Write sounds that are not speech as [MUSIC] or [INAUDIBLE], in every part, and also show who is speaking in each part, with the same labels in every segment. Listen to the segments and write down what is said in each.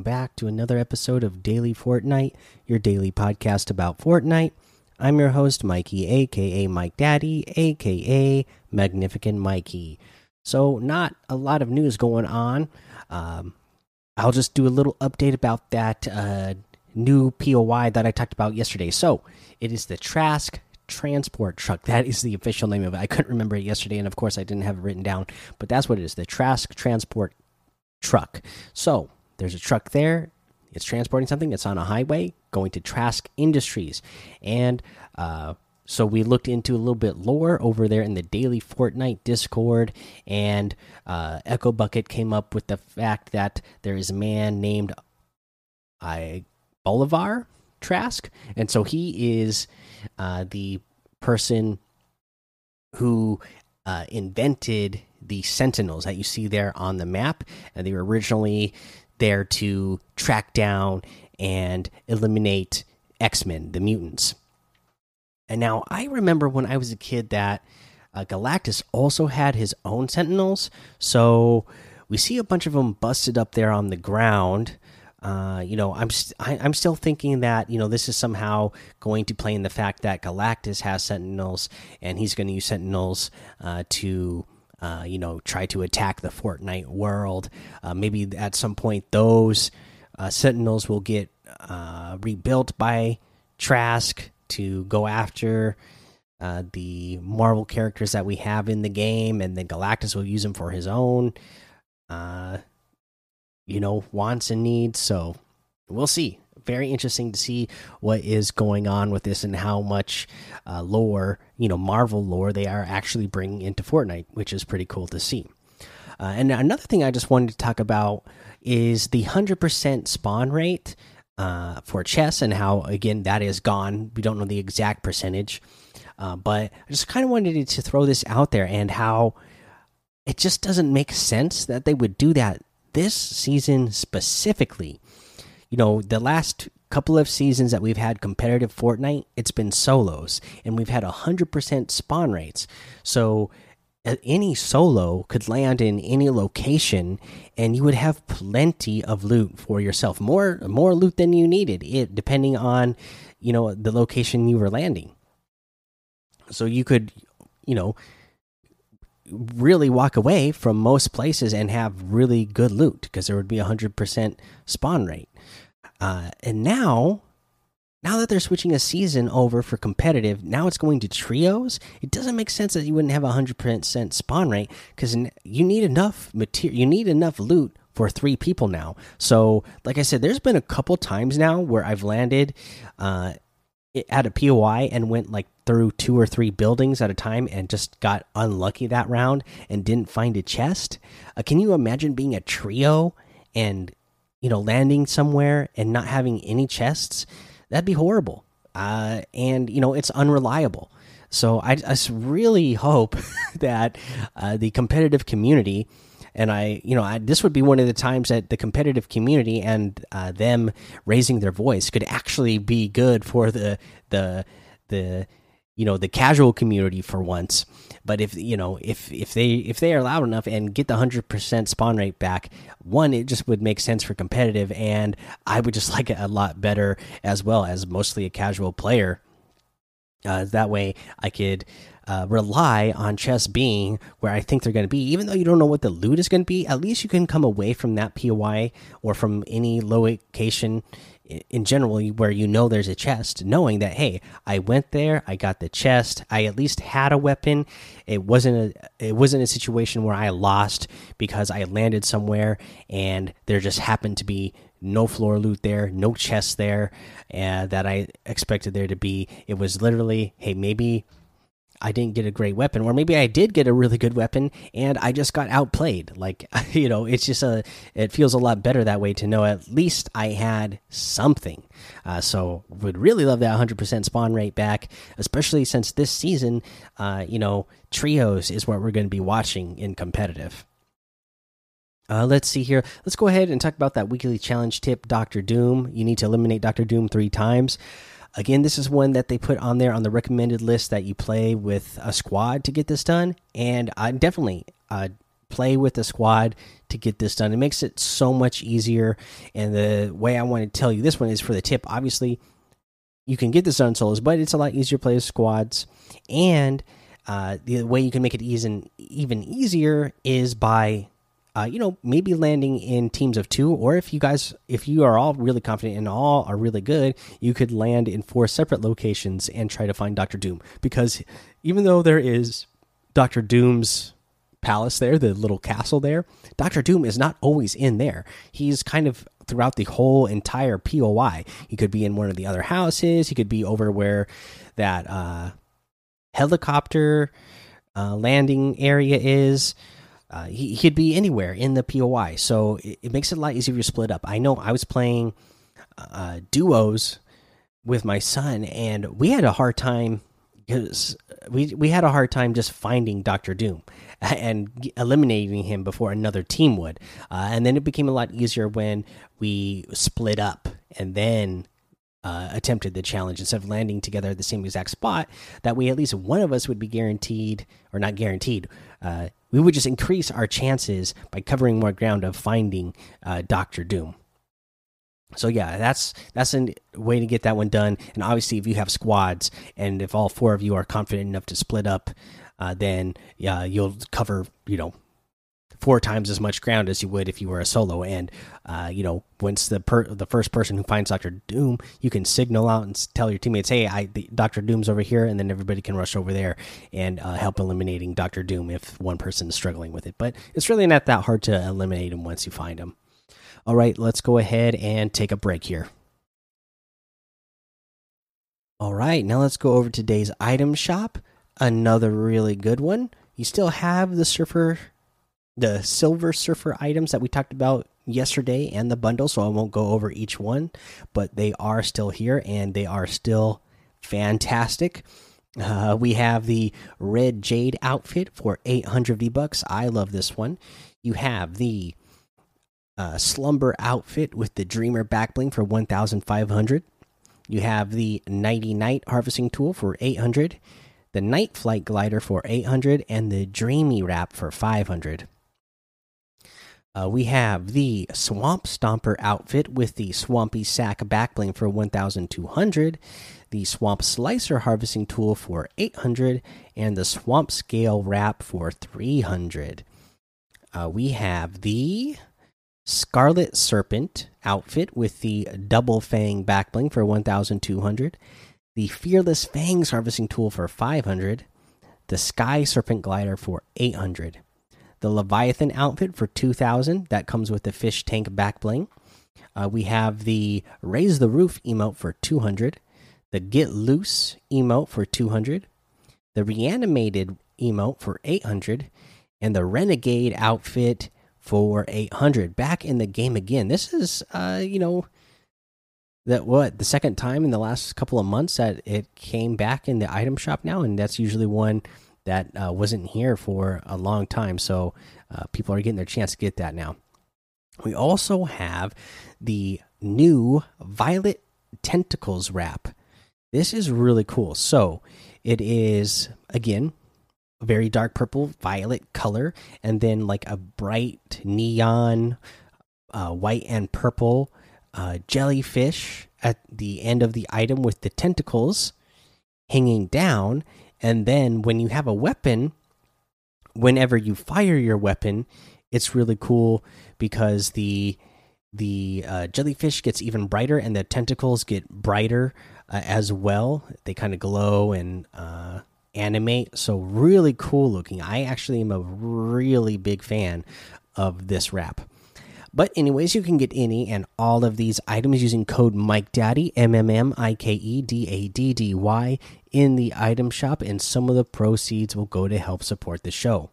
Speaker 1: Welcome back to another episode of Daily Fortnite, your daily podcast about Fortnite. I'm your host, Mikey, aka Mike Daddy, aka Magnificent Mikey. So, not a lot of news going on. Um, I'll just do a little update about that uh, new POI that I talked about yesterday. So, it is the Trask transport truck. That is the official name of it. I couldn't remember it yesterday, and of course, I didn't have it written down, but that's what it is the Trask transport truck. So, there's a truck there. It's transporting something. It's on a highway going to Trask Industries. And uh, so we looked into a little bit lore over there in the daily Fortnite Discord. And uh, Echo Bucket came up with the fact that there is a man named I Bolivar Trask. And so he is uh, the person who uh, invented the Sentinels that you see there on the map. And they were originally there to track down and eliminate X Men, the mutants. And now I remember when I was a kid that uh, Galactus also had his own Sentinels. So we see a bunch of them busted up there on the ground. Uh, you know, I'm st I, am still thinking that you know this is somehow going to play in the fact that Galactus has Sentinels and he's going to use Sentinels uh, to uh, you know, try to attack the Fortnite world. Uh, maybe at some point those uh, Sentinels will get uh, rebuilt by Trask to go after uh, the Marvel characters that we have in the game, and then Galactus will use them for his own, you know, wants and needs. So we'll see very interesting to see what is going on with this and how much uh, lore, you know, Marvel lore they are actually bringing into Fortnite, which is pretty cool to see. Uh, and another thing I just wanted to talk about is the 100% spawn rate uh, for chess and how, again, that is gone. We don't know the exact percentage, uh, but I just kind of wanted to throw this out there and how it just doesn't make sense that they would do that this season specifically you know, the last couple of seasons that we've had competitive Fortnite, it's been solos, and we've had 100% spawn rates. So any solo could land in any location, and you would have plenty of loot for yourself. More more loot than you needed, it depending on you know the location you were landing. So you could, you know, really walk away from most places and have really good loot because there would be a hundred percent spawn rate. Uh, and now, now that they're switching a season over for competitive, now it's going to trios. It doesn't make sense that you wouldn't have a hundred percent spawn rate because you need enough material, you need enough loot for three people now. So, like I said, there's been a couple times now where I've landed uh, at a POI and went like through two or three buildings at a time and just got unlucky that round and didn't find a chest. Uh, can you imagine being a trio and you know, landing somewhere and not having any chests, that'd be horrible. Uh, and you know, it's unreliable. So I, really hope [LAUGHS] that uh, the competitive community, and I, you know, I, this would be one of the times that the competitive community and uh, them raising their voice could actually be good for the the the you know the casual community for once. But if you know if if they if they are loud enough and get the 100% spawn rate back one it just would make sense for competitive. And i would just [LAUGHS] like it a lot better as well as mostly a casual player. Uh, that way i could uh, rely on chess being where I think they're going to be. Even though you don't know what the loot is going to be, at least you can come away from that POI or from any location in general where you know there's a chest knowing that hey i went there i got the chest i at least had a weapon it wasn't a it wasn't a situation where i lost because i landed somewhere and there just happened to be no floor loot there no chest there uh, that i expected there to be it was literally hey maybe I didn't get a great weapon, or maybe I did get a really good weapon and I just got outplayed. Like, [LAUGHS] you know, it's just a, it feels a lot better that way to know at least I had something. Uh, so, would really love that 100% spawn rate back, especially since this season, uh, you know, trios is what we're going to be watching in competitive. Uh, let's see here. Let's go ahead and talk about that weekly challenge tip, Doctor Doom. You need to eliminate Doctor Doom three times. Again, this is one that they put on there on the recommended list that you play with a squad to get this done. And I definitely uh, play with a squad to get this done. It makes it so much easier. And the way I want to tell you this one is for the tip. Obviously, you can get this done solos, but it's a lot easier to play with squads. And uh, the way you can make it even even easier is by uh, you know, maybe landing in teams of two, or if you guys, if you are all really confident and all are really good, you could land in four separate locations and try to find Doctor Doom. Because even though there is Doctor Doom's palace there, the little castle there, Doctor Doom is not always in there. He's kind of throughout the whole entire POI. He could be in one of the other houses. He could be over where that uh, helicopter uh, landing area is. Uh, he, could be anywhere in the POI, so it, it, makes it a lot easier to split up. I know I was playing uh, duos with my son, and we had a hard time because we we had a hard time just finding Doctor Doom [LAUGHS] and eliminating him before another team would. Uh, and then it became a lot easier when we split up and then uh, attempted the challenge instead of landing together at the same exact spot. That way, at least one of us would be guaranteed, or not guaranteed. Uh, we would just increase our chances by covering more ground of finding uh, Doctor Doom. So yeah, that's that's a way to get that one done. And obviously, if you have squads and if all four of you are confident enough to split up, uh, then yeah, you'll cover you know four times as much ground as you would if you were a solo. And uh, you know, once the the first person who finds Doctor Doom, you can signal out and tell your teammates, "Hey, I Doctor Doom's over here," and then everybody can rush over there and uh, help eliminating Doctor Doom if one person is struggling with it. But it's really not that hard to eliminate him once you find him. All right, let's go ahead and take a break here. All right, now let's go over today's item shop. Another really good one. You still have the surfer the silver surfer items that we talked about yesterday and the bundle, so I won't go over each one, but they are still here and they are still fantastic. Uh, we have the red jade outfit for 800 V bucks. I love this one. You have the uh, slumber outfit with the dreamer backbling for 1500. You have the nighty night harvesting tool for 800, the night flight glider for 800, and the dreamy wrap for 500. Uh, we have the Swamp Stomper outfit with the Swampy Sack backbling for 1200, the Swamp Slicer harvesting tool for 800, and the Swamp Scale wrap for 300. Uh, we have the Scarlet Serpent outfit with the Double Fang backbling for 1200, the Fearless Fangs harvesting tool for 500, the Sky Serpent glider for 800 the Leviathan outfit for 2000 that comes with the fish tank back bling. Uh, we have the Raise the Roof emote for 200, the Get Loose emote for 200, the Reanimated emote for 800, and the Renegade outfit for 800. Back in the game again. This is, uh, you know, that what the second time in the last couple of months that it came back in the item shop now, and that's usually one that uh, wasn't here for a long time. So uh, people are getting their chance to get that now. We also have the new Violet Tentacles wrap. This is really cool. So it is, again, very dark purple violet color, and then like a bright neon uh, white and purple uh, jellyfish at the end of the item with the tentacles hanging down and then when you have a weapon, whenever you fire your weapon, it's really cool because the the uh, jellyfish gets even brighter and the tentacles get brighter uh, as well. They kind of glow and uh, animate. So really cool looking. I actually am a really big fan of this wrap. But anyways, you can get any and all of these items using code Mike Daddy M M M I K E D A D D Y in the item shop, and some of the proceeds will go to help support the show.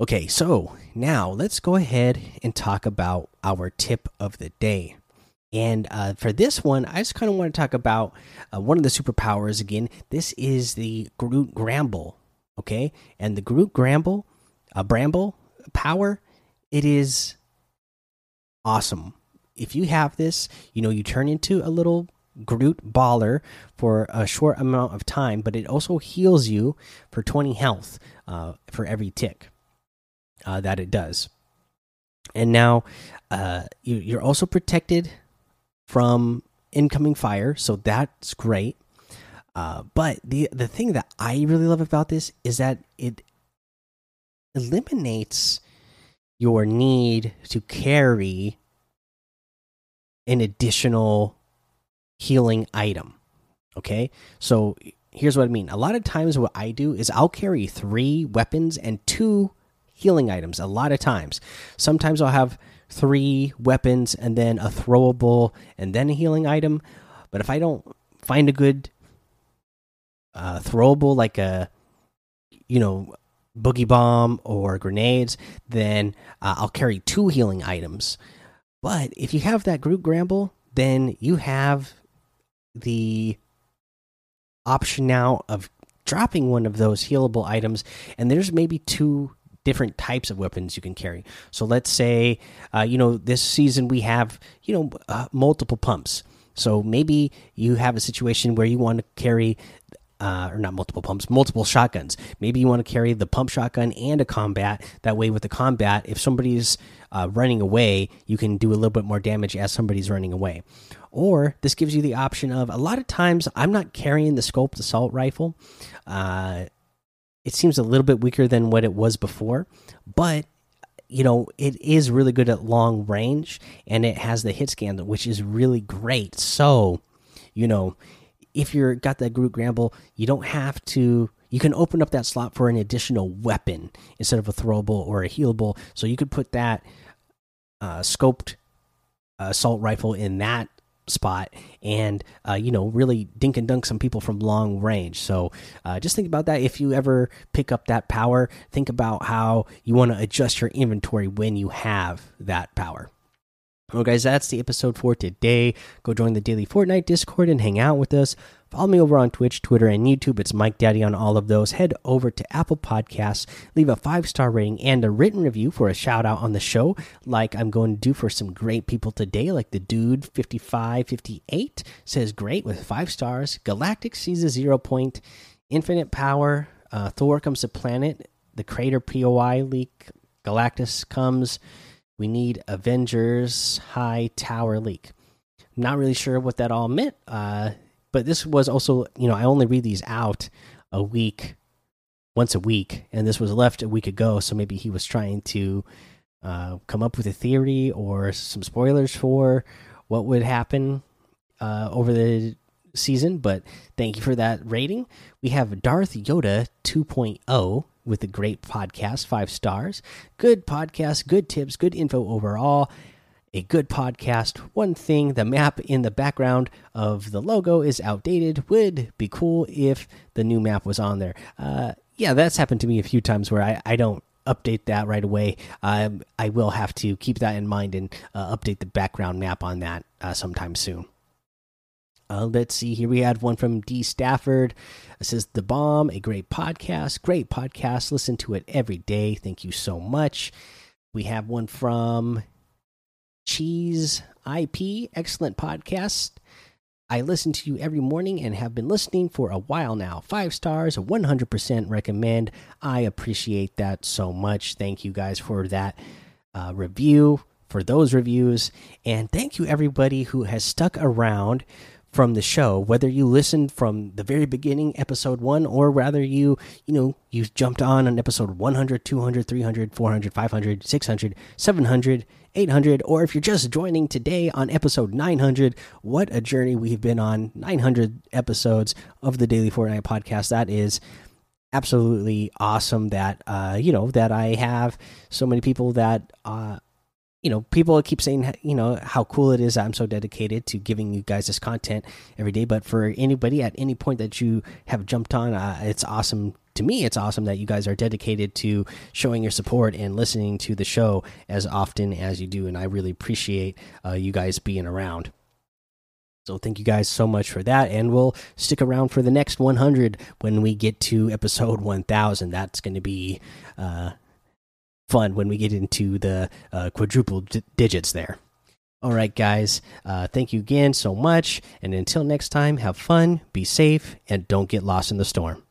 Speaker 1: Okay, so now let's go ahead and talk about our tip of the day. And uh, for this one, I just kind of want to talk about uh, one of the superpowers again. This is the Groot Gramble, okay? And the Groot Gramble, uh, Bramble power, it is awesome. If you have this, you know, you turn into a little Groot baller for a short amount of time, but it also heals you for 20 health uh, for every tick. uh, that it does. And now uh, you, you're also protected from incoming fire, so that's great. Uh, but the the thing that I really love about this is that it eliminates your need to carry an additional healing item. Okay, so here's what I mean. A lot of times, what I do is I'll carry three weapons and two healing items. A lot of times, sometimes I'll have three weapons and then a throwable and then a healing item. But if I don't find a good uh, throwable, like a you know boogie bomb or grenades, then uh, I'll carry two healing items. But if you have that Groot Gramble, then you have the option now of dropping one of those healable items, and there's maybe two different types of weapons you can carry. So let's say, uh, you know, this season we have, you know, uh, multiple pumps. So maybe you have a situation where you want to carry uh, or not multiple pumps, multiple shotguns. Maybe you want to carry the pump shotgun and a combat. That way, with the combat, if somebody's uh, running away, you can do a little bit more damage as somebody's running away. Or this gives you the option of a lot of times I'm not carrying the scoped assault rifle. Uh, it seems a little bit weaker than what it was before, but you know it is really good at long range and it has the hit scan which is really great. So, you know, if you're got that Groot Gramble, you don't have to. You can open up that slot for an additional weapon instead of a throwable or a healable. So you could put that uh, scoped assault rifle in that spot and uh, you know really dink and dunk some people from long range so uh, just think about that if you ever pick up that power think about how you want to adjust your inventory when you have that power well, guys, that's the episode for today. Go join the daily Fortnite Discord and hang out with us. Follow me over on Twitch, Twitter, and YouTube. It's Mike Daddy on all of those. Head over to Apple Podcasts, leave a five star rating and a written review for a shout out on the show, like I'm going to do for some great people today, like the dude 5558 says great with five stars. Galactic sees a zero point, infinite power. Uh, Thor comes to planet. The crater POI leak. Galactus comes. We need Avengers High Tower leak. Not really sure what that all meant, uh, but this was also, you know, I only read these out a week, once a week, and this was left a week ago, so maybe he was trying to uh, come up with a theory or some spoilers for what would happen uh, over the season. But thank you for that rating. We have Darth Yoda 2.0 with a great podcast, five stars. Good podcast, good tips, good info overall. A good podcast. One thing the map in the background of the logo is outdated. Would be cool if the new map was on there. Uh, yeah, that's happened to me a few times where I, I don't update that right away. Um, I will have to keep that in mind and uh, update the background map on that uh, sometime soon. Uh, let's see here. We had one from D. Stafford. It says The Bomb, a great podcast. Great podcast. Listen to it every day. Thank you so much. We have one from Cheese IP. Excellent podcast. I listen to you every morning and have been listening for a while now. Five stars, 100% recommend. I appreciate that so much. Thank you guys for that uh, review, for those reviews. And thank you, everybody who has stuck around from the show whether you listened from the very beginning episode 1 or rather you you know you jumped on on episode 100 200 300 400 500 600 700 800 or if you're just joining today on episode 900 what a journey we've been on. 900 episodes of the daily fortnite podcast. That is absolutely awesome that uh you know that i have so many people that uh you know, people keep saying, you know, how cool it is. I'm so dedicated to giving you guys this content every day. But for anybody at any point that you have jumped on, uh, it's awesome. To me, it's awesome that you guys are dedicated to showing your support and listening to the show as often as you do. And I really appreciate uh, you guys being around. So thank you guys so much for that, and we'll stick around for the next 100 when we get to episode 1000. That's going to be uh, fun when we get into the uh, quadruple digits there. All right, guys. Uh, thank you again so much. And until next time, have fun, be safe, and don't get lost in the storm.